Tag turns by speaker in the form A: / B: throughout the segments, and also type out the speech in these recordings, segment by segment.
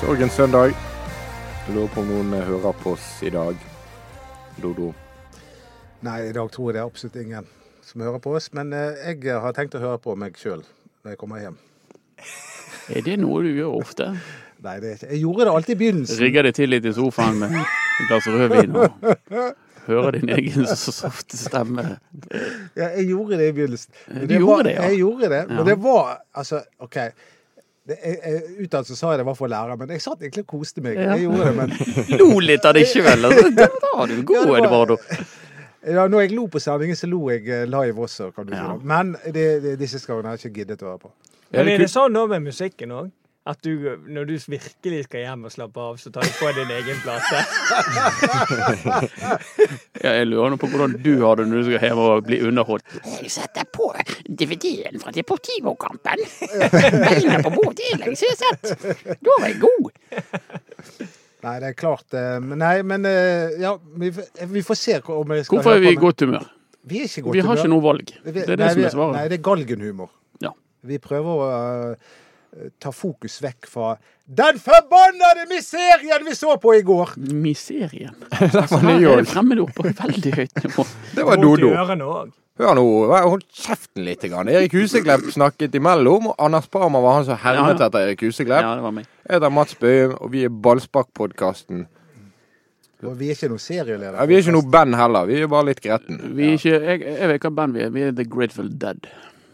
A: Sorgens søndag. Jeg lurer på om noen eh, hører på oss i dag. Dodo.
B: Nei, i dag tror jeg det er absolutt ingen som hører på oss. Men eh, jeg har tenkt å høre på meg sjøl når jeg kommer hjem.
C: Er det noe du gjør ofte?
B: Nei, det er ikke Jeg gjorde det alltid i begynnelsen.
C: Rigger deg til litt i sofaen med et glass rødvin og hører din egen så softe stemme.
B: Ja, jeg gjorde det i begynnelsen. Men
C: Du gjorde det, ja.
B: Jeg gjorde det, men
C: Ja.
B: det var Altså, OK. Det- jeg- jeg- Utad så sa jeg det var for å lære, men jeg satt egentlig og koste meg.
C: Ja.
B: Jeg gjorde det, men
C: Lo litt av det ikke vel? Altså, da var du god,
B: Ja, det var-
C: Eduardo.
B: ja, når jeg lo på sendingen, så lo jeg eh, live også, kan du si.
C: Ja.
B: Men det, det, disse gangene har jeg ikke giddet å høre på.
D: Men
A: det
D: er det sånn nå med musikken òg? At du, når du virkelig skal hjem og slappe av, så tar du på din egen plate?
C: Ja, jeg lurer nå på hvordan du har det når du skal hjem og bli underholdt.
E: Jeg setter på DVD-en fra Deportivo-kampen. Beina på bordet, det er lenge jeg har sett. Da var jeg god.
B: Nei, det er klart det. Nei, men eh, ja, vi, vi får se om jeg skal
C: Hvorfor er vi i godt humør?
B: Vi er ikke i godt humør.
C: Vi har ikke noe valg. Det er det
B: nei,
C: som er svaret.
B: Nei, det er galgenhumor.
C: Ja.
B: Vi prøver å eh, ta fokus vekk fra den forbannede miserien vi så på i går!
C: Miserien.
A: Det var
C: er
A: nyord.
C: fremmedord på veldig høyt nivå.
A: Det var Dodo. Hør nå, hold kjeften litt. Grann. Erik Huseklepp snakket imellom, og Anders Parma var han som hermet
C: Ja, ja.
A: etter Erik Huseklepp.
C: Ja, det var meg.
A: Jeg heter Mats Bøhm, og vi er Ballspark-podkasten.
B: Og vi er ikke noen serieleder.
A: Ja, vi er ikke noe band heller, vi er bare litt gretten.
C: Vi er ikke, jeg, jeg vet hva band vi er. Vi er The Grateful Dead.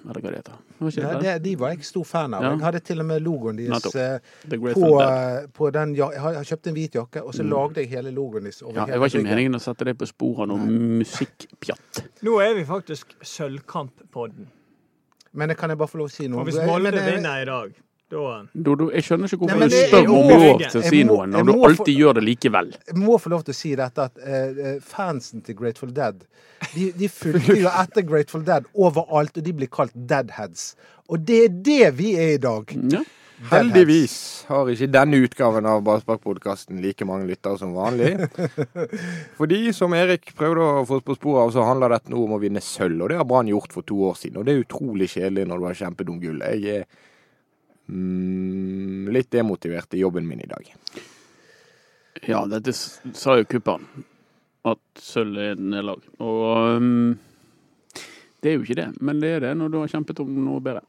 C: Eller hva det heter. Var ikke det?
B: det, de var jeg stor fan av.
C: Ja.
B: Jeg hadde til og med logoen deres eh, på, eh, på den ja, Jeg har- kjøpt en hvit jakke, og så lagde jeg hele logoen deres over
C: Ja,
B: hele
C: det var ikke
B: ryggen.
C: meningen å sette det på sporet av noe musikkpjatt.
D: Nå er vi faktisk Sølvkamp-podden.
B: Men jeg kan jeg bare få lov å si noe?
D: Og hvis Molde vinner i dag, da
C: Dodo, jeg skjønner ikke
B: Nei,
C: hvorfor
B: men
C: du spør om lov til å si noe, når du alltid gjør det likevel.
B: Jeg må få lov til å si dette at eh, fansen til Grateful Dead de, de fulgte jo etter Grateful Dead overalt, og de blir kalt Deadheads. Og det er det vi er i dag.
C: Ja.
A: Heldigvis har ikke denne utgaven av Ballspark-podkasten like mange lyttere som vanlig. Fordi, som Erik prøvde å få på sporet av, så handler dette nå om å vinne sølv. Og det har Brann gjort for to år siden. Og det er utrolig kjedelig når du har kjempedum gull. Jeg er mm, litt demotivert i jobben min i dag.
C: Ja, dette sa jo Kuppan, At sølv er nederlag. Og um, det er jo ikke det, men det er det når du har kjempet om noe bedre.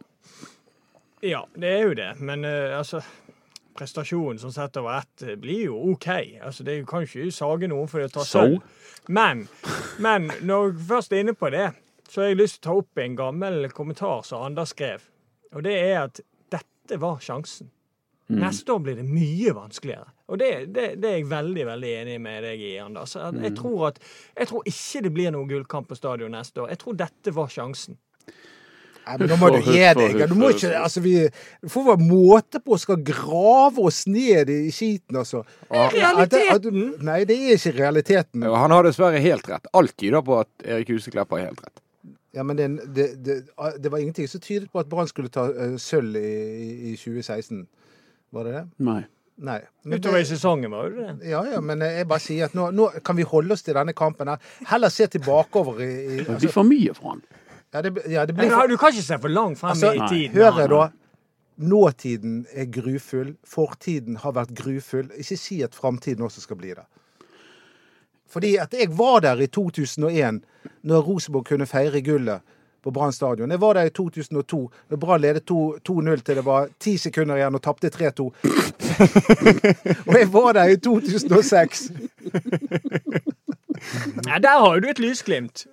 D: Ja, det er jo det. Men uh, altså Prestasjonen som sett over ett eh, blir jo OK. Altså, det kan ikke sage noen for å ta sølv. Men, men når jeg først er inne på det, så har jeg lyst til å ta opp en gammel kommentar som Anders skrev. Og det er at dette var sjansen. Neste år blir det mye vanskeligere. Og det, det, det er jeg veldig veldig enig med deg i, Anders. Jeg, Jeg, tror at, jeg tror ikke det blir noen gullkamp på stadion neste år. Jeg tror dette var sjansen.
B: Nei, men nå må du gi deg. Du må ikke, altså, vi, får være måte på å skal grave oss ned i skiten, altså. Realiteten! Nei, det er ikke realiteten.
A: Han har dessverre helt rett. Alt tyder på at Erik Huseklepp har helt rett.
B: Ja, men det, det, det, det var ingenting som tydet på at Brann skulle ta uh, sølv i, i, i 2016. Var det det?
C: Nei.
B: Nei. Men
D: Utover i sesongen, var det det?
B: ja, ja, men jeg bare sier at nå, nå kan vi holde oss til denne kampen her. Heller se tilbakeover i, i
C: Det blir
B: altså,
C: for mye for han.
B: ja, det, ja, det blir for,
D: Du kan ikke se for langt frem
B: Altså,
D: i
C: tid.
D: tiden.
B: Hør jeg da. Nåtiden er grufull. Fortiden har vært grufull. Ikke si at framtiden også skal bli det. Fordi at jeg var der i 2001, når Rosenborg kunne feire gullet på Brann stadion. Jeg var der i 2002, når Brann ledet 2 2-0 til det var ti sekunder igjen og tapte 3-2. og jeg var der i 2006.
D: Ja, der har du et lysglimt.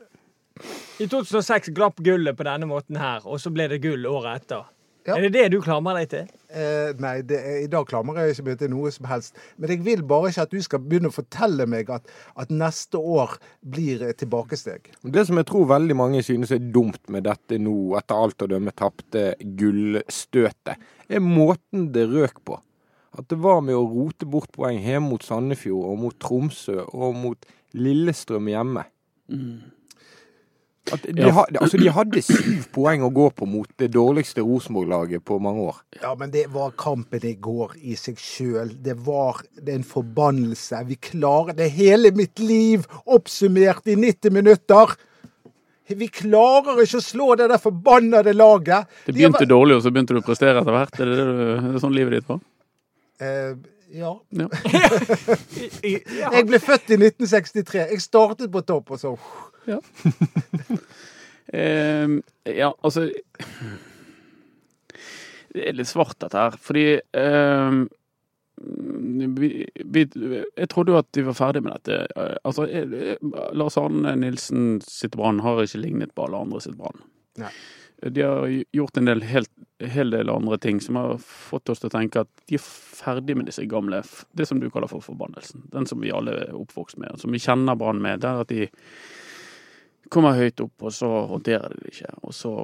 D: I 2006 glapp gullet på denne måten her, og så ble det gull året etter.
B: Ja.
D: Er det det du klamrer deg til?
B: Eh, nei, det er, i dag klamrer jeg ikke meg til noe som helst. Men jeg vil bare ikke at du skal begynne å fortelle meg at, at neste år blir et tilbakesteg.
A: Det som jeg tror veldig mange synes er dumt med dette nå, etter alt å dømme tapte gullstøtet, er måten det røk på. At det var med å rote bort poeng hjemme mot Sandefjord og mot Tromsø og mot Lillestrøm hjemme. At de,
C: Ja.
A: had, altså de hadde syv poeng å gå på mot det dårligste Rosenborg-laget på mange år.
B: Ja, men det var kampen i går i seg sjøl. Det var det en forbannelse. Vi klarer det hele mitt liv oppsummert i 90 minutter. Vi klarer ikke å slå det der forbannede laget.
C: Det
B: De har
C: begynte dårlig, og så begynte du å prestere etter hvert. Er det, det, du- er det sånn livet ditt var?
B: Eh, ja.
C: Ja.
D: Ja.
B: Jeg ble født i 1963. Jeg startet på topp, og så
C: Ehm, ja, altså Det er litt svart, dette her. Fordi ehm, vi, vi, Jeg trodde jo at de var ferdig med dette. Eh, Altså, eh, Lars Arne Nilsen sitt Brann har ikke lignet på alle andre sitt Brann. De har gjort en del, helt, hel del andre ting som har fått oss til å tenke at de er ferdig med disse gamle Det som du kaller for forbannelsen. Den som vi alle er oppvokst med, som vi kjenner Brann med. Der at de kommer høyt opp, og så håndterer de det ikke. Og så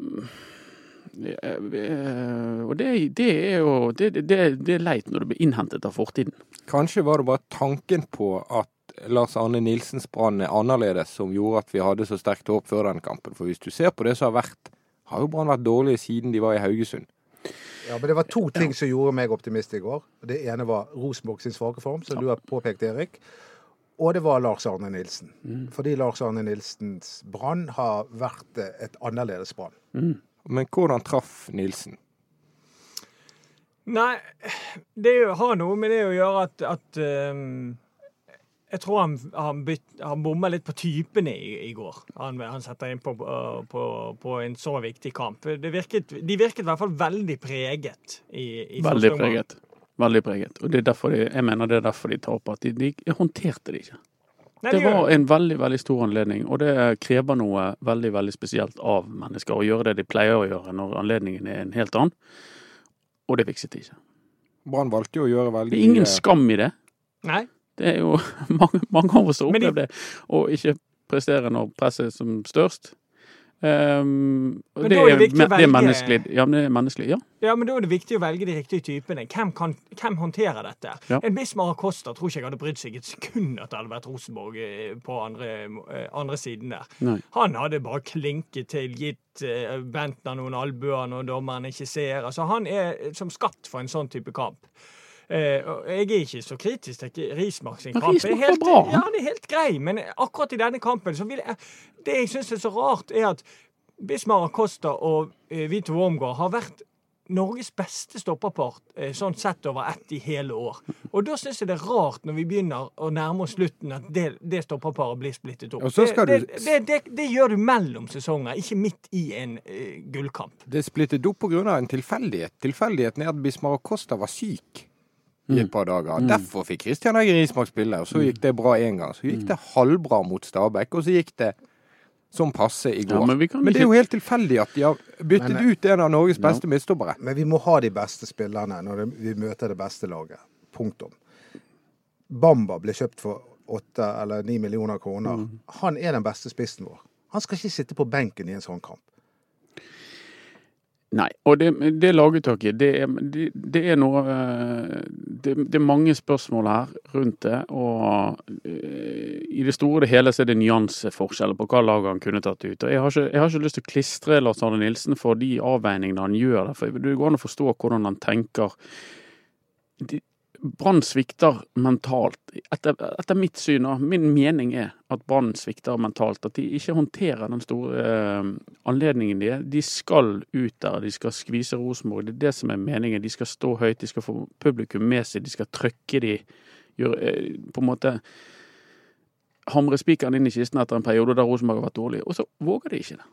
C: mm, eh, Og det, det er jo det, det, det er leit når det blir innhentet av fortiden.
A: Kanskje var det bare tanken på at Lars Arne Nilsens brann er annerledes som gjorde at vi hadde så sterkt håp før den kampen. For hvis du ser på det som har vært, har jo Brann vært dårlige siden de var i Haugesund.
B: Ja, men det var to ting som gjorde meg optimist i går. Det ene var Rosenborg sin svake form, som du har påpekt, Erik. Og det var Lars Arne Nilsen. Fordi Lars Arne Nilsens brann har vært et annerledes brann.
A: Men hvordan traff Nilsen?
D: Nei, det har noe med det å gjøre at, at ehm, Jeg tror han, han, han bomma litt på typene i, i går. Han, han setter inn på, på, på en så viktig kamp. Det virket, de virket i hvert fall veldig preget i, i
C: Veldig preget. Veldig preget. Og det er derfor de, jeg mener det er derfor de taper. At de, de håndterte det ikke.
D: Nei,
C: Det var en veldig veldig stor anledning, og det krever noe veldig veldig spesielt av mennesker å gjøre det de pleier å gjøre når anledningen er en helt annen. Og det fikset de ikke.
A: Brann valgte jo å gjøre veldig
C: Det er ingen skam i det.
D: Nei.
C: Det er jo mange, mange av oss
D: Men
C: opplevd det. Å ikke prestere når presset er som størst. Um,
D: Men
C: det,
D: er det
C: er,
D: viktig
C: det er menneskelig. Ja, men det er menneskelig. Ja.
D: Ja, men Da er det viktig å velge de riktige typene. Hvem, kan, hvem håndterer dette?
C: Ja.
D: En Bismar Costa tror ikke jeg hadde brydd seg et sekund at det hadde vært Rosenborg eh, på andre, eh, andre siden der.
C: Nei.
D: Han hadde bare klinket til, gitt uh, Bentner noen albuer når dommeren ikke ser. Altså, Han er som skatt for en sånn type kamp. Eh, jeg er ikke så kritisk til Rismark sin kamp.
C: Rismark
D: er helt,
C: bra.
D: Ja, han er helt grei, men akkurat i denne kampen så vil jeg Det jeg syns er så rart, er at Bismar Acosta og eh, Vito Wormgård har vært Norges beste stopperpar eh, sånn sett over ett i hele år. Og da syns jeg det er rart når vi begynner å nærme oss slutten, at det, det stopperparet blir splittet opp.
A: Og så skal
D: det,
A: du-
D: det, det, det, det gjør du mellom sesonger, ikke midt i en uh, gullkamp.
A: Det er splittet opp pga. en tilfeldighet. Tilfeldigheten er at Bismar Acosta var syk i et par dager. Derfor fikk Christian Egger Rismark spille, og så gikk det bra én gang. Så gikk det halvbra mot Stabæk, og så gikk det som passe i går.
C: Ja, men
A: men, det er jo helt tilfeldig at de har byttet
B: Men, eh,
A: ut en av Norges beste midtstoppere.
B: Men vi må ha de beste spillerne når vi møter det beste laget. Punktum. Bamba ble kjøpt for åtte eller ni millioner kroner. Han er den beste spissen vår. Han skal ikke sitte på benken i en sånn kamp.
C: Nei. Og det, det laguttaket, det det, det er noe eh, det, det er mange spørsmål her rundt det. Og eh, i det store og det hele så er det nyanseforskjeller på hva lag han kunne tatt ut. Og jeg har ikke, jeg har ikke lyst til å klistre Lars Arne Nilsen for de avveiningene han gjør der. For det går an å forstå hvordan han tenker. De- Brann svikter mentalt. Etter, etter mitt syn og min mening er at Brann svikter mentalt. At de ikke håndterer den store eh, anledningen de er. De skal ut der, de skal skvise Rosenborg. Det er det som er meningen. De skal stå høyt, de skal få publikum med seg, de skal trykke de gjøre, eh, På en måte hamre spikeren inn i kisten etter en periode der Rosenborg har vært dårlig. Og så våger de ikke det.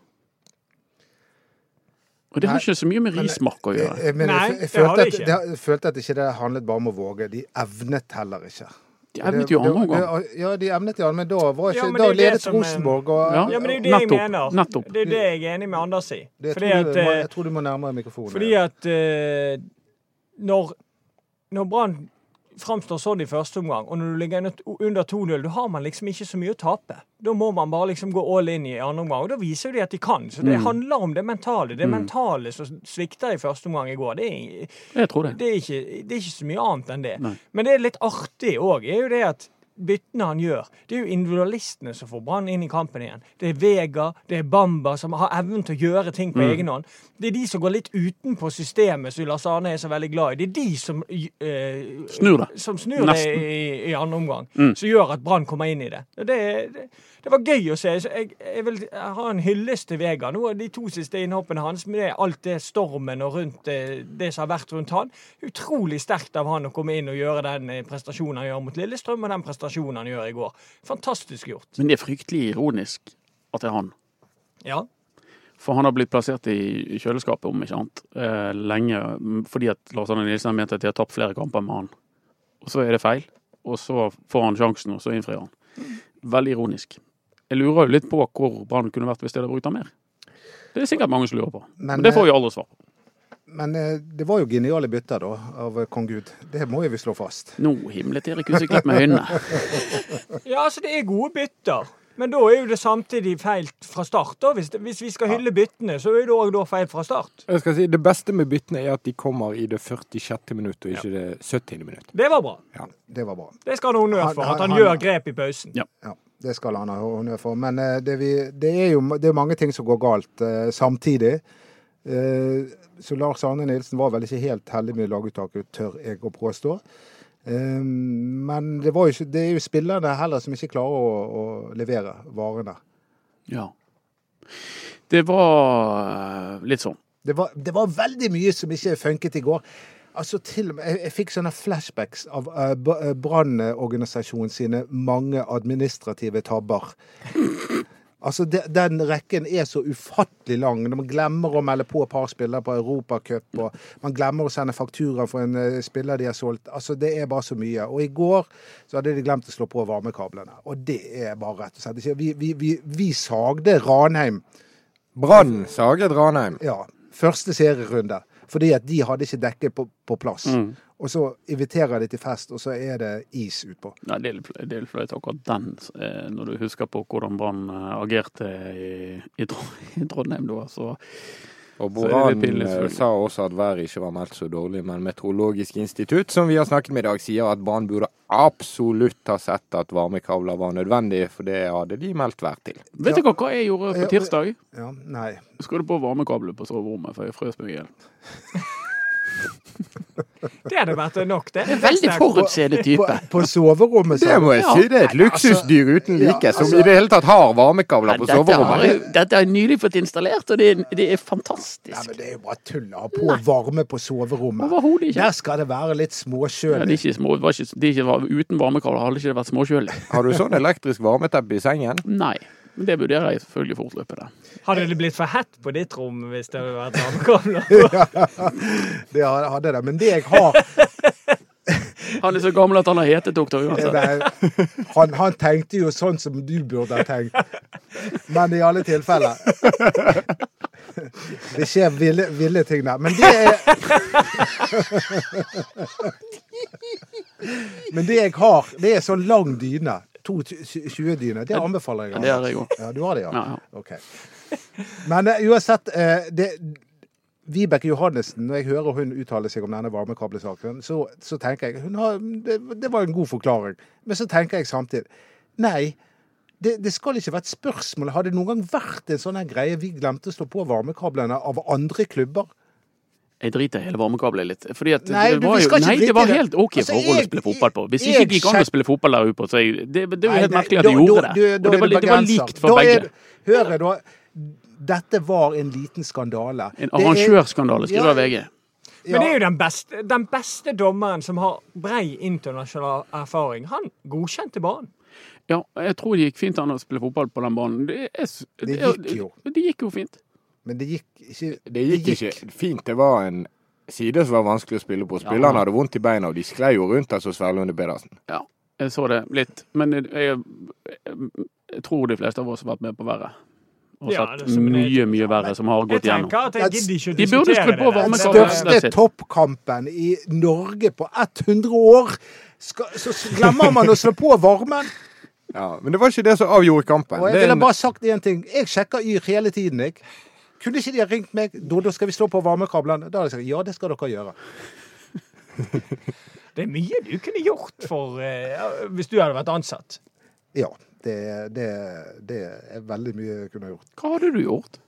C: Og det har ikke så mye med
B: men-
C: Rismark å gjøre.
B: Jeg, jeg, mener,
D: Nei,
B: jeg, jeg,
D: det har
B: følte
D: det
B: at, det, jeg følte at ikke det handlet bare om å våge. De evnet heller ikke.
C: De evnet jo andre
B: gang. Ja, de evnet jo, men da, var
D: Ja,
B: ikke,
D: men
B: da
D: det
B: ledet
D: som
B: Rosenborg. Og,
C: Ja.
D: Ja, men det er jo det jeg mener.
C: nettopp.
D: Det er det jeg er enig med Anders i.
B: det
D: Fordi
B: tror
D: at,
B: du,
D: eh,
B: jeg tror du må nærmere mikrofonen.
D: fordi at uh, når, når Brann framstår sånn i første omgang, og når du ligger under- under 2-0, da har man liksom ikke så mye å tape. Da må man bare liksom gå all in i andre omgang, og da viser de at de kan. Så det
C: Mm.
D: handler om det mentale. Det
C: Mm.
D: mentale som svikta i første omgang i går. Det er,
C: det.
D: det er, ikke, det er ikke så mye annet enn det.
C: Nei.
D: Men det er litt artig òg, er jo det at byttene han gjør, det er jo individualistene som får Brann inn i kampen igjen. Det er Vega, det er Bamba som har evnen til å gjøre ting på
C: Mm.
D: egen hånd. Det er de som går litt utenpå systemet som Lars Arne er så veldig glad i. Det er de som eh,
C: Snur det.
D: Som snur det i, i andre omgang.
C: Mm.
D: Som gjør at Brann kommer inn i det. Det, det, det var gøy å se. Jeg, jeg vil ha en hyllest til Vega. Nå de to siste innhoppene hans med alt det stormen og rundt det, det som har vært rundt han. Utrolig sterkt av han å komme inn og gjøre den eh, prestasjonen han gjør mot Lillestrøm, og den prestasjonen han gjør i går. Fantastisk gjort.
C: Men det er fryktelig ironisk at det er han.
D: Ja.
C: For han har blitt plassert i kjøleskapet, om ikke annet, eh, lenge. Fordi at Lars Arne Nilsen har ment at de har tapt flere kamper med han. Og så er det feil. Og så får han sjansen, og så innfrir han. Veldig ironisk. Jeg lurer jo litt på hvor Brann kunne vært hvis de hadde brukt han mer. Det er sikkert mange som lurer på.
B: Men,
C: Men det får vi aldri svar på.
B: Men eh, det var jo geniale bytter da, av eh, kong Gud. Det må jo vi slå fast.
C: Nå himlet Erik Huseklepp med øynene.
D: ja, altså det er gode bytter. Men da er jo det samtidig feil fra start. da. Hvis, hvis vi skal hylle byttene, så er det òg da feil fra start.
A: Jeg skal si, Det beste med byttene er at de kommer i det 46. minutt, og ikke det 70. minutt.
D: Det var bra. Ja.
B: Det var bra.
D: Det skal han ha honnør
B: Han-
D: for.
B: han-
D: At han
B: han-
D: gjør grep i pausen.
C: Ja.
B: Ja, det skal han ha honnør for. Men eh, det, vi, det er jo det er mange ting som går galt eh, samtidig. Eh, så Lars Arne Nilsen var vel ikke helt heldig med laguttaket, tør jeg å påstå. Men det, var jo ikke, det er jo spillerne heller som ikke klarer å, å levere varene.
C: Ja. Det var litt sånn.
B: Det var, det var veldig mye som ikke funket i går. Altså til og Jeg, jeg fikk sånne flashbacks av uh, Brannorganisasjonen sine mange administrative tabber. Altså, de, Den rekken er så ufattelig lang. Man glemmer å melde på et par spillere på Europacup, og man glemmer å sende faktura for en uh, spiller de har solgt. Altså, Det er bare så mye. Og i går så hadde de glemt å slå på varmekablene. Og det er bare rett og slett ikke Vi, vi, vi, vi sagde Ranheim
A: Brann saget Ranheim.
B: ja, første serierunde. Fordi at de hadde ikke dekket på, på plass.
C: Mm.
B: Og så inviterer de til fest, og så er det is utpå.
C: Nei, det er litt flaut- akkurat den, eh, når du husker på hvordan Brann eh, agerte i, i, i Trondheim da. Så
A: Og Boran eh, sa også at været ikke var meldt så dårlig, men Meteorologisk institutt, som vi har snakket med i dag, sier at Brann burde absolutt ha sett at varmekabler var nødvendig, for det hadde de meldt vær til.
C: vet
B: Ja.
C: dere hva jeg gjorde på tirsdag?
B: Ja, nei.
C: Skrudde på varmekabler på soverommet, for jeg frøs meg i hjel.
D: Det hadde vært nok, det.
E: Veldig forutseende
B: På,
E: type.
B: på soverommet,
A: Det må jeg si, det er et luksusdyr uten
B: ja,
A: like, som
B: altså-
A: i det hele tatt har varmekabler på
E: har,
A: soverommet.
E: dette har jeg nylig fått installert, og det er, det er
B: Ja,
E: fantastisk.
B: men det er jo bare tull å ha på varme på soverommet.
E: Overhodet ikke.
B: Der skal det være litt
C: Ja,
B: småkjølig.
C: det er ikke små, det var ikke, det ikke var, uten varmekabler hadde ikke det vært småkjølig.
A: Har du sånn elektrisk varmeteppe i sengen?
C: Nei. Men det vurderer jeg selvfølgelig fortløpende.
D: Hadde det blitt for hett på ditt rom hvis det hadde vært varmekabler?
B: Det hadde det. Men det jeg har
C: Han er så gammel at han har hetetokter uansett.
B: Nei, han, han tenkte jo sånn som du burde ha tenkt. Men i alle tilfeller Det skjer ville, ville ting der. Men det er Men det jeg har, det er sånn lang dyne. 20-dyne. Det anbefaler jeg.
C: Ja, det har jeg òg.
B: Ja, du har det, ja?
C: Ja, ja.
B: Ok. Men eh, uansett eh, det, Vibeke Johannessen, når jeg hører hun uttale seg om denne varmekabelsaken, så, så tenker jeg har, det, det var en god forklaring. Men så tenker jeg samtidig Nei, det, det skal ikke være et spørsmål. Har det noen gang vært en sånn greie vi glemte å slå på varmekablene av andre klubber?
C: Jeg driter i hele varmekabelen litt. Fordi at
B: Nei,
C: det
B: du,
C: var jo
B: ikke
C: Nei, det var helt OK
B: Altså,
C: forhold å spille fotball på. Hvis
B: jeg
C: ikke gikk an å spille fotball der ute, så jeg, det, det er jo helt
B: nei,
C: merkelig at de gjorde
B: da-
C: det.
B: da- da
C: Og det var,
B: det
C: det var likt for
B: Da er
C: begge.
B: det- Hør da. Dette var en liten skandale.
C: En arrangørskandale, skriver
B: Ja,
C: VG.
D: Men det er jo den beste, den beste dommeren som har brei internasjonal erfaring. Han godkjente banen.
C: Ja, jeg tror det gikk fint an å spille fotball på den banen. Det, er,
B: Det gikk jo.
C: Det gikk jo fint.
B: Men det gikk ikke
A: Det gikk ikke fint. Det var en side som var vanskelig å spille på. Spillerne
C: Ja.
A: hadde vondt i beina, og de sklei jo rundt altså Sverlunde Pedersen.
C: Ja. jeg så det litt. Men jeg, jeg, jeg tror de fleste av oss har vært med på verre. Og
D: Ja,
C: sett
D: det
C: mye, mye verre som har gått gjennom.
D: tenker at jeg gidder ikke å
C: De burde skrudd på
D: det.
B: Den
C: varmekabelen.
D: Det-
C: That's
B: største toppkampen i Norge på 100 år. Skal, så glemmer man å slå på varmen.
A: Ja, men det var ikke det som avgjorde kampen.
B: Og jeg
A: Det
B: ville bare sagt én ting. Jeg sjekker Yr hele tiden, jeg. Kunne ikke de ha ringt meg? Dodo, skal vi slå på varmekabelen? Da hadde jeg sagt ja, det skal dere gjøre.
D: Det er mye du kunne gjort for eh, hvis du hadde vært ansatt.
B: Ja, det, det, det er veldig mye jeg kunne ha gjort.
C: Hva hadde du gjort?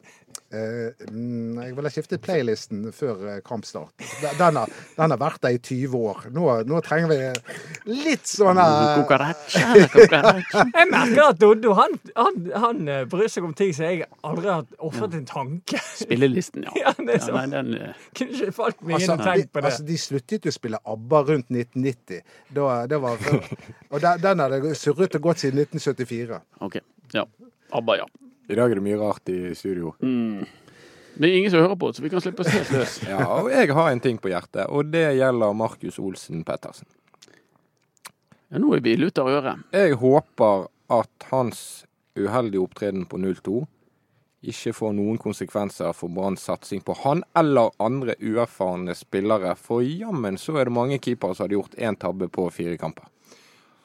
B: Eh, mm, jeg ville skiftet playlisten før eh, kampstart. Den har, den har vært der i 20 år. Nå, nå trenger vi litt sånn eh.
D: Jeg merker at Doddo han, han, han bryr seg om ting som jeg aldri har ofret en tanke.
C: Spillelisten, ja.
D: Ja, det
C: ja
D: sånn.
C: nei, den,
D: Kunne ikke falt meg
B: Altså,
D: inn og tenkt på det.
B: altså, de sluttet jo å spille ABBA rundt 1990. Da, det var før. Og den, den hadde surret og gått siden 1974.
C: OK. Ja. ABBA, ja.
A: I dag er det mye rart i studio.
C: Mm. Det er ingen som hører på, så vi kan slippe oss helt løs.
A: Ja, og jeg har en ting på hjertet, og det gjelder Markus Olsen Pettersen.
C: Ja, nå er vi lutter øret.
A: Jeg håper at hans uheldige opptreden på 0-2 ikke får noen konsekvenser for Branns satsing på han eller andre uerfarne spillere, for jammen så er det mange keepere som hadde gjort én tabbe på fire kamper.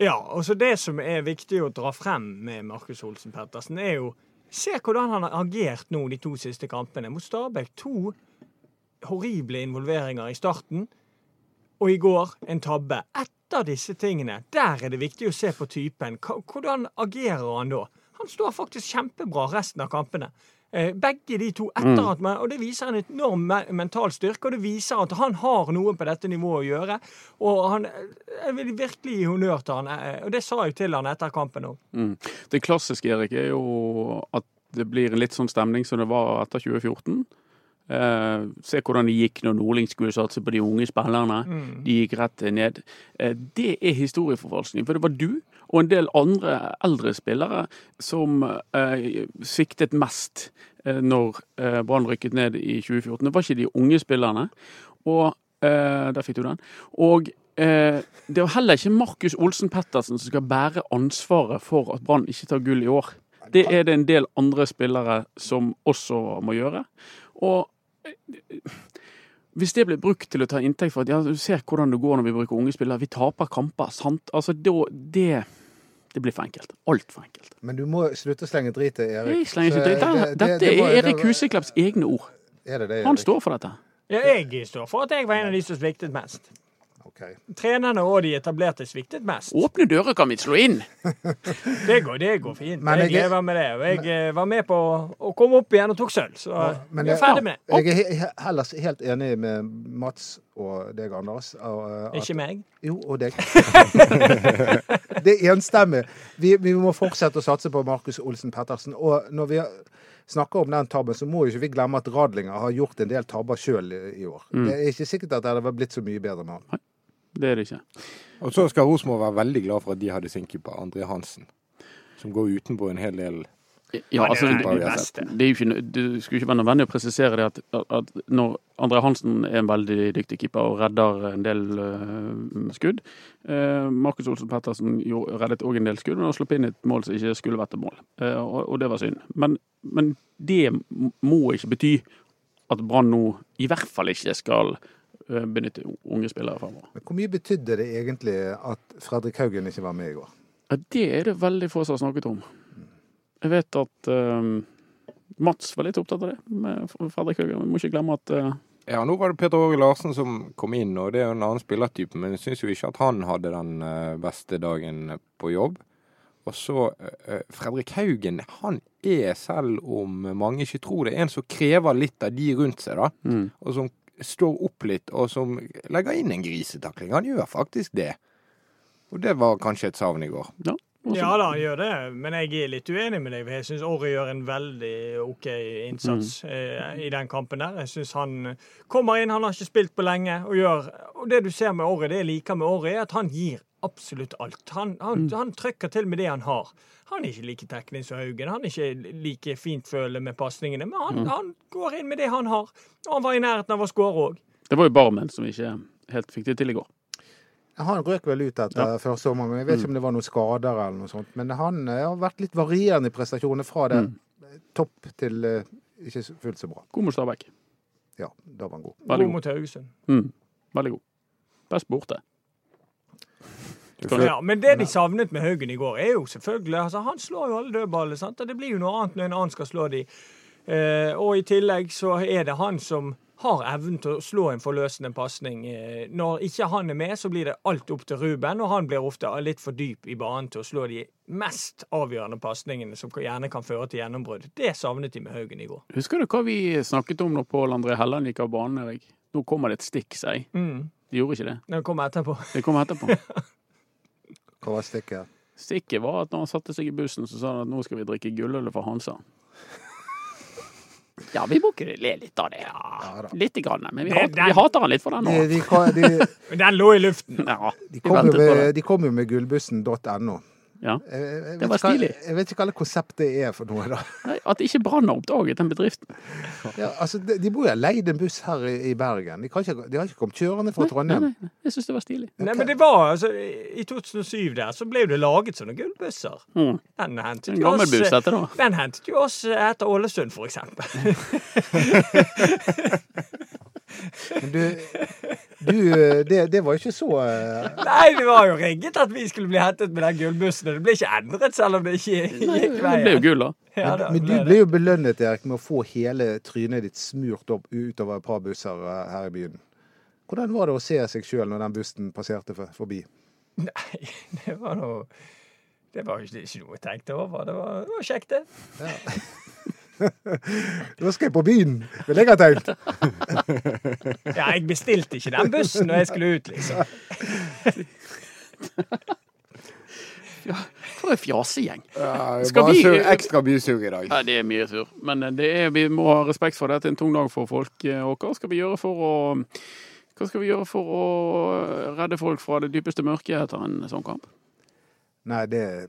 D: Ja, og så Det som er viktig å dra frem med Markus Olsen Pettersen, er jo Se hvordan han har agert nå de to siste kampene. Mot Stabæk to horrible involveringer i starten, og i går en tabbe. Etter disse tingene, der er det viktig å se på typen. Hvordan agerer han da? Han står faktisk kjempebra resten av kampene. Eh, Begge de to etter at man, og Det viser en enorm mental styrke, og det viser at han har noe på dette nivået å gjøre. Og han, Jeg vil virkelig gi honnør til han, eh, og det sa jeg til han etter kampen òg.
C: Mm. Det klassiske, Erik, er jo at det blir litt sånn stemning som det var etter 2014. Eh, se hvordan det gikk når Nordling skulle satse på de unge spillerne. De gikk rett ned. Uh, det er historieforfalskning. For det var du og en del andre eldre spillere som uh, sviktet mest når Brann rykket ned i 2014. Det var ikke de unge spillerne. Og Der fikk du den. Og eh, det var heller ikke Markus Olsen Pettersen som skal bære ansvaret for at Brann ikke tar gull i år. Det er det en del andre spillere som også må gjøre. Og hvis det blir brukt til å ta inntekt for at ja, du ser hvordan det går når vi bruker unge spillere, vi taper kamper, sant? Altså, det, det blir for enkelt. Altfor enkelt.
B: Men du må slutte å slenge drit til Erik.
C: Jeg slenger ikke
B: drit.
C: dritt.
B: det-
C: Dette,
B: det- var-
C: er Erik Huseklepps egne ord.
B: Er det det,
C: Han står for dette.
D: Ja, jeg står for at jeg var en av de som sviktet mest.
B: Ok.
D: Trenerne og de etablerte sviktet mest.
C: Åpne dører kan vi slå inn!
D: Det går, det går fint.
B: Men
D: jeg
B: jeg-
D: lever med det. Og jeg men, var med på å komme opp igjen og tok sølv, så
B: Men
D: vi er ferdig med det.
B: Jeg er he- he- heller helt enig med Mats og deg, Anders. og, uh, at-
D: Ikke meg.
B: Jo, og deg. det er enstemmig. Vi, vi må fortsette å satse på Markus Olsen Pettersen. Og når vi snakker om den tabben, så må jo ikke vi glemme at Radlinger har gjort en del tabber sjøl i, i år.
C: Mm.
B: Det er ikke sikkert at det hadde blitt så mye bedre med han.
C: Det er det ikke.
A: Og så skal Rosenborg være veldig glad for at de hadde sin keeper, André Hansen, som går utenpå en hel del
C: Ja, altså,
A: det-
C: det, er jo ikke, det skulle ikke være nødvendig å presisere det at, at når André Hansen er en veldig dyktig keeper og redder en del uh, skudd uh, Markus Olsen Pettersen jo, reddet òg en del skudd, men han slapp inn et mål som ikke skulle vært et mål. Uh, og, og det var synd. Men, men det må ikke bety at Brann nå i hvert fall ikke skal eh, benytte unge spillere fremover.
B: Men hvor mye betydde det egentlig at Fredrik Haugen ikke var med i går?
C: Ja, det er det veldig få som har snakket om. Jeg vet at uh, Mats var litt opptatt av det med Fredrik Haugen. Vi må ikke glemme at uh,
A: Ja, nå var det Peter Åge Larsen som kom inn, og det er jo en annen spillertype, men jeg syns jo ikke at han hadde den eh, beste dagen på jobb. Og så eh, Fredrik Haugen, han er, selv om mange ikke tror det, en som krever litt av de rundt seg, da.
C: mm.
A: Og som står opp litt, og som legger inn en grisetakling. Han gjør faktisk det. Og det var kanskje et savn i går.
C: Ja. også-
D: Ja da, han gjør det, men jeg er litt uenig med deg. Jeg syns Orry gjør en veldig OK innsats eh, i den kampen der. Jeg syns han kommer inn, han har ikke spilt på lenge, og gjør Og det du ser med Orry, det jeg liker med Orry, er at han gir absolutt alt. Han, han, han trykker til med det han har. Han er ikke like teknisk som Haugen. Han er ikke like fintfølende med pasningene, men han, han går inn med det han har. Og han var i nærheten av å skåre òg.
C: Det var jo Barmen som ikke helt fikk det til i går.
B: Han røk vel ut etter første omgang, men jeg vet ikke om det var noen skader eller noe sånt. Men han eh, har vært litt varierende i prestasjonene fra det topp til eh, ikke fullt så bra.
C: God mot Stabæk.
B: Ja, da var han god.
C: Veldig
D: God
C: god.
D: mot Haugesund.
C: Mm. Veldig god. Best borte.
D: Ja, men det de savnet med Haugen i går, er jo selvfølgelig altså Han slår jo alle dødballer, sant? og det blir jo noe annet når en annen skal slå de. Eh, og i tillegg så er det han som har evnen til å slå en forløsende pasning. Eh, når ikke han er med, så blir det alt opp til Ruben, og han blir ofte litt for dyp i banen til å slå de mest avgjørende pasningene som gjerne kan føre til gjennombrudd. Det savnet de med Haugen i går.
C: Husker du hva vi snakket om når Pål André Helland gikk av banen, Erik? Nå kommer det et stikk, sier jeg.
D: Mm.
C: De gjorde ikke det.
D: Det kommer etterpå.
C: Det kom etterpå.
B: Hva var stikket?
C: Stikket var at når han satte seg i bussen, så sa han at nå skal vi drikke gulløl fra Hansa.
E: Ja, vi må kunne le litt av det.
B: Ja Ja,
E: Litt grann, men vi,
D: Det-
E: hat,
D: den-
E: vi hater han litt for den nå.
B: de, de, de,
D: Men den lå i luften.
E: Ja,
B: de kom med, de kom jo med gullbussen.no.
C: Ja.
E: Det var
B: hva-
E: stilig.
B: Jeg vet ikke hva det konseptet er for noe, da.
C: Nei, At ikke Brann har oppdaget den bedriften.
B: Ja, altså, de, de bor jo ha leid en buss her i, i Bergen. De, kan ikke, de har ikke kommet kjørende fra
C: Nei,
B: Trondheim.
C: nei, nei. Jeg syns det var stilig.
D: Nei, men det var altså I 2007 der så ble det laget sånne gullbusser.
C: Mm.
D: Den hentet
C: En
D: jo
C: gammel
D: oss
C: buss, dette, da.
D: Den hentet jo oss etter Ålesund, for eksempel.
B: Men du, du det, det var ikke så uh...
D: Nei, det var jo rigget at vi skulle bli hentet med den gullbussen. Det ble ikke endret, selv om det ikke
C: gikk
D: gikk
C: det ble jo
D: veien.
C: gull, da.
D: Ja, da
B: Men du
D: ble
B: jo belønnet, Erik, med å få hele trynet ditt smurt opp utover et par busser eh, her i byen. Hvordan var det å se seg sjøl når den bussen passerte forbi?
D: Nei, det var noe Det var ikke, ikke noe jeg tenkte over. Det var, det var kjekt, det.
B: Da skal jeg på byen, vil jeg ha tenkt.
D: Ja, jeg bestilte ikke den bussen når jeg skulle ut, liksom.
E: For en fjasegjeng.
A: Ja,
C: Skal
A: bare
C: vi-
A: sur, ekstra bysug i dag.
C: Ja, det er mye sur. Men det er, vi må ha respekt for det. Det er en tung dag for folk. Og hva skal vi gjøre for å hva skal vi gjøre for å redde folk fra det dypeste mørket etter en sånn kamp?
B: Nei, det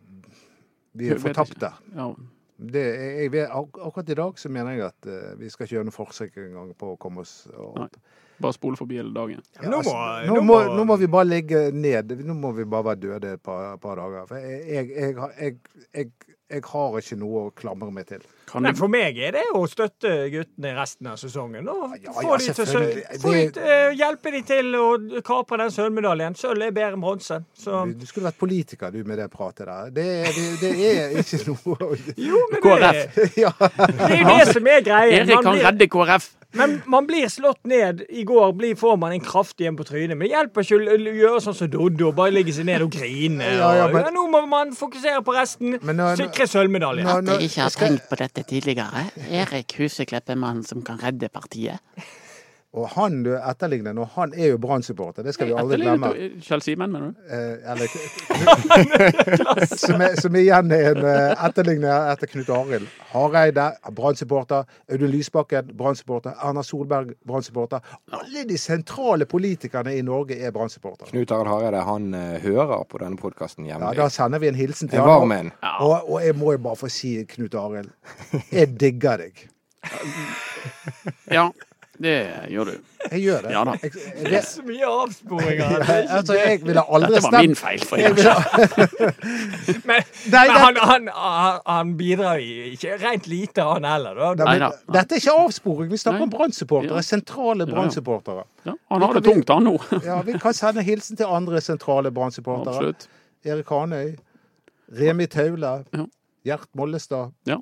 B: Vi er fortapte.
C: Ja.
B: Det, jeg, akkurat i dag så mener jeg at eh, vi skal ikke gjøre noe forsøk engang på å komme oss opp.
C: Nei. Bare spole forbi hele dagen.
D: Ja, nå, må,
B: altså, nå, må, nå må vi bare ligge ned. Nå må vi bare være døde et par, par dager. For jeg, jeg, jeg, har- jeg, jeg, jeg har ikke noe å klamre meg til.
C: Kan
D: Nei, for meg er det å støtte guttene resten av sesongen. Og
B: Ja,
D: få
B: ja,
D: de til, å
B: selvfølgelig.
D: sø- få de, til- eh, hjelpe de til å kapre den sølvmedaljen. Sølv er bedre enn bronse. Så
B: Du, skulle vært politiker, du, med det pratet der. Det, det, det er ikke noe å-
D: Jo, men det,
E: KrF.
B: Ja.
D: det er jo det som er greia.
E: Erik kan redde KrF.
D: Men man blir slått ned. I går blir, får man en kraft igjen på trynet. Men det hjelper ikke å gjøre sånn som Doddo og bare legge seg ned og grine.
B: Ja, ja, men-
D: ja, nå må man fokusere på resten.
B: Nå-
D: Sikre sølvmedalje.
E: At jeg ikke har tenkt på dette tidligere. Erik Huseklepp er mannen som kan redde partiet.
B: Og han du etterligner nå, han er jo Brann-supporter. Det skal vi aldri glemme.
C: Kjell Simen, mener du?
B: Eh, eller, som, er, som igjen er en eh, etterligner etter Knut Arild. Hareide, Brann-supporter. Audun Lysbakken, Brann-supporter. Erna Solberg, Brann-supporter. Alle de sentrale politikerne i Norge er Brann-supportere.
A: Knut Arild Hareide han eh, hører på denne podkasten
B: Ja, da sender vi en hilsen til
A: ham. varm.
B: Og, og jeg må jo bare få si, Knut Arild, jeg digger deg.
C: Ja, det gjør du.
B: Jeg gjør det.
C: Ja da.
B: Jeg, jeg,
D: Det er så mye avsporinger. er ikke
B: altså, jeg ville aldri
E: Dette var min feil. For
B: jeg ville,
D: Men,
B: Nei,
D: men
B: det-
D: han, han, han, bidrar i- ikke rent lite, han heller. Da.
B: Nei, men,
C: Neida.
B: Dette er ikke avsporing. Vi snakker
C: Nei.
B: om Brann-supportere.
C: Ja.
B: Sentrale
C: ja.
B: Brann-supportere.
C: Ja, han har det tungt, han nå.
B: Ja, vi kan sende hilsen til andre sentrale Brann-supportere. Erik Hanøy, Remi Taule,
C: Ja.
B: Gjert Mollestad.
C: Ja.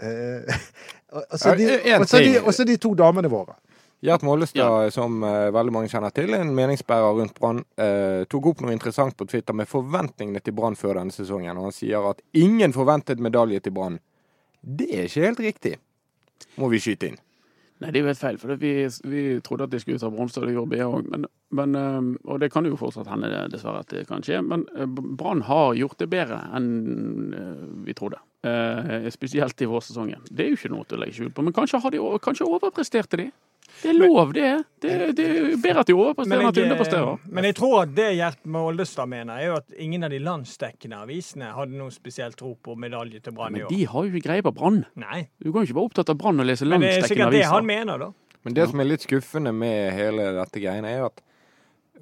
B: Eh, og så de,
A: Ja,
B: de,
A: ting.
B: og så de to damene våre.
A: Gjert Mollestad, som uh, veldig mange kjenner til, en meningsbærer rundt Brann, uh, tok opp noe interessant på Twitter med forventningene til Brann før denne sesongen. Og han sier at ingen forventet medalje til Brann. Det er ikke helt riktig, må vi skyte inn.
C: Nei, det er jo helt feil. For vi, vi trodde at de skulle ta bronse, og det gjorde BA òg. Men, men, eh, og det kan jo fortsatt hende, dessverre, at det kan skje. Men Brann har gjort det bedre enn vi trodde. Spesielt i vårsesongen. Det er jo ikke noe til å legge skjul på. Men kanskje, har de, kanskje overpresterte de? Det er lov, det. Det, det er bedre at de overpresterer enn at de underpresterer.
D: men jeg tror at det Gjert Moldestad mener, er jo at ingen av de landsdekkende avisene hadde noe spesielt tro på medalje til Brann i år.
C: Men de har jo ikke greie på Brann. Du kan jo ikke være opptatt av Brann og lese
D: men det er
C: sikkert
D: sikkert det han mener, da.
A: Men det som er litt skuffende med hele dette greiene, er at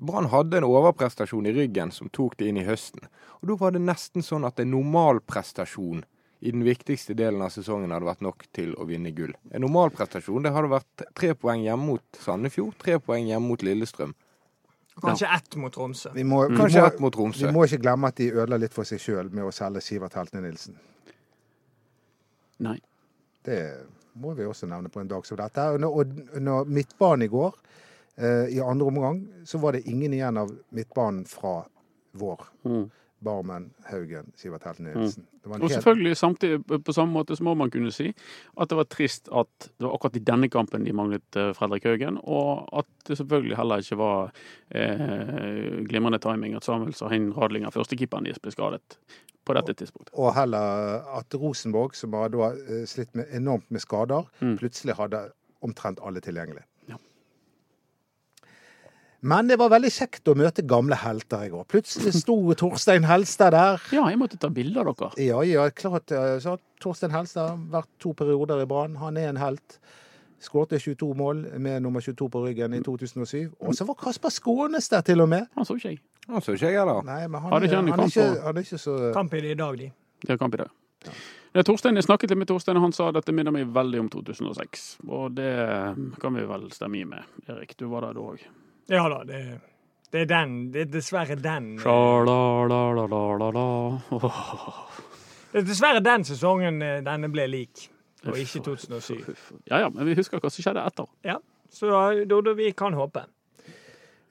A: Brann hadde en overprestasjon i ryggen som tok det inn i høsten. Og da var det nesten sånn at en normalprestasjon i den viktigste delen av sesongen hadde vært nok til å vinne gull. En normalprestasjon det hadde vært tre poeng hjemme mot Sandefjord, tre poeng hjemme mot Lillestrøm.
D: Kanskje ett mot Tromsø.
B: Vi må, vi
A: Kanskje ett mot Tromsø.
B: vi må ikke glemme at de ødela litt for seg sjøl med å selge Sivert Heltene Nilsen.
C: Nei.
B: Det må vi også nevne på en dag som dette. Under, og midtbanen i går, eh, i andre omgang, så var det ingen igjen av midtbanen fra vår.
C: Mm.
B: Barmen, Haugen, Sivert Helt Nilsen. Mm.
C: Og selvfølgelig samtidig på samme måte så må man kunne si at det var trist at det var akkurat i denne kampen de manglet eh, Fredrik Haugen, og at det selvfølgelig heller ikke var eh, glimrende timing at Samuel Sahin Radlinger, førstekeeperen deres, ble skadet på dette tidspunktet.
B: Og heller at Rosenborg, som har da eh, slitt med, enormt med skader,
C: Mm.
B: plutselig hadde omtrent alle tilgjengelig. Men det var veldig kjekt å møte gamle helter i går. Plutselig sto Torstein Helstad der.
C: Ja, jeg måtte ta bilde av dere.
B: Ja, ja, klart. Så Torstein Helstad har vært to perioder i Brann. Han er en helt. Skårte 22 mål med nummer 22 på ryggen i 2007. Og så var Kasper Skånes der til og med.
C: Han så ikke jeg.
A: Han så ikke jeg heller.
B: Nei, men han,
C: Hadde
B: er,
C: ikke han
B: han, er
C: kamp
B: ikke, han er ikke så
D: Kamp i det i dag, de.
C: Det er kamp i dag. Ja, Torstein, Jeg snakket litt med Torstein, og han sa at dette minner meg veldig om 2006. Og det kan vi vel stemme i med. Erik, du var der da òg.
D: Ja da, det, det er den. Det er dessverre den. Det er dessverre den sesongen eh, denne ble lik, og ikke 2007.
C: Ja ja, men vi husker hva som skjedde etter.
D: Ja, så da, da vi kan håpe.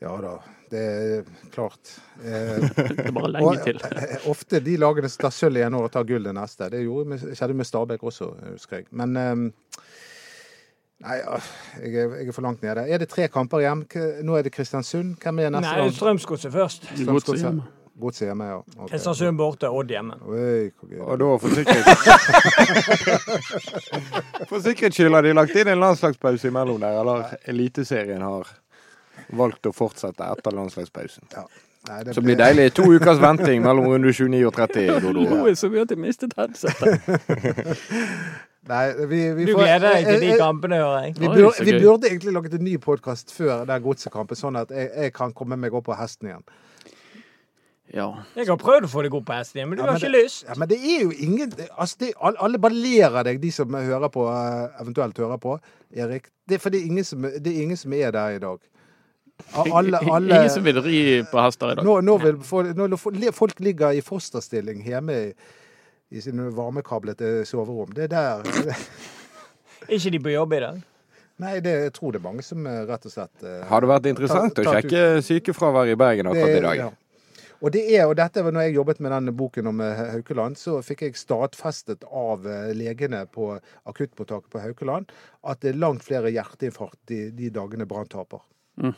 B: Ja da, det er klart. Eh,
C: Det er bare lenge til.
B: eh, ofte de lagene som tar sølv i ene år og tar gull det neste. Det gjorde, med- skjedde med Stabæk også, husker jeg. Men eh, Nei, ah, jeg er, jeg er for langt nede. Er det tre kamper igjen? Nå er det Kristiansund. Hvem er neste
D: Nei,
B: gang?
D: Strømsgodset først.
C: Godset hjemme.
B: Godset hjemme, ja. Okay.
D: Kristiansund borte, Odd hjemme.
B: Oi.
A: Og da for sikkerhets For sikkerhets skyld har de lagt inn en landslagspause imellom der, eller Eliteserien har valgt å fortsette etter landslagspausen.
B: Ja. Nei, det
A: Så blir det deilig. To ukers venting mellom runde 29 og 30. Dodo.
C: Nå er det så mye at jeg mistet headsetet.
B: Nei, vi, vi
D: Du gleder deg til de
B: eh, eh,
D: kampene, hører jeg.
B: Vi, burde, vi burde egentlig laget en ny podkast før den godsekampen, sånn at jeg, jeg kan komme meg opp på hesten igjen.
C: Ja.
D: Jeg har prøvd å få deg opp på hesten igjen, men du
B: Ja,
D: har
B: ikke
D: ikke lyst.
B: Ja, men det er jo ingen altså det, alle, bare ler av deg, de som hører på, eh, eventuelt hører på, Erik. Det er fordi ingen som, det er ingen som er der i dag. Alle, alle,
C: Ingen som vil ri på hester i dag.
B: nå, nå vil for, nå folk ligger i fosterstilling hjemme i, i sine varmekablete soverom. Det er der
D: Ikke de på jobb i dag.
B: Nei, det, jeg tror det er mange som eh, rett og slett eh,
A: Har det vært interessant
B: Ta-
A: å
B: ta-
A: sjekke sykefraværet i Bergen akkurat i dag?
B: ja. Og det er, og dette var når jeg jobbet med denne boken om eh, Haukeland, så fikk jeg stadfestet av eh, legene på akuttmottaket på Haukeland at det er langt flere hjerteinfarkt de, de dagene Brann taper.
C: Mm.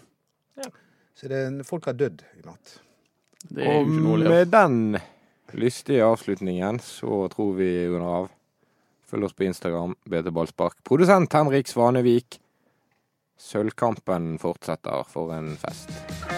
D: Ja.
B: Så det, er- folk har dødd i natt.
C: Det er
A: Og
C: å
A: med den lystige avslutningen så tror vi runder av. Følg oss på Instagram, BT Ballspark. Produsent Henrik Svanevik. Sølvkampen fortsetter for en fest.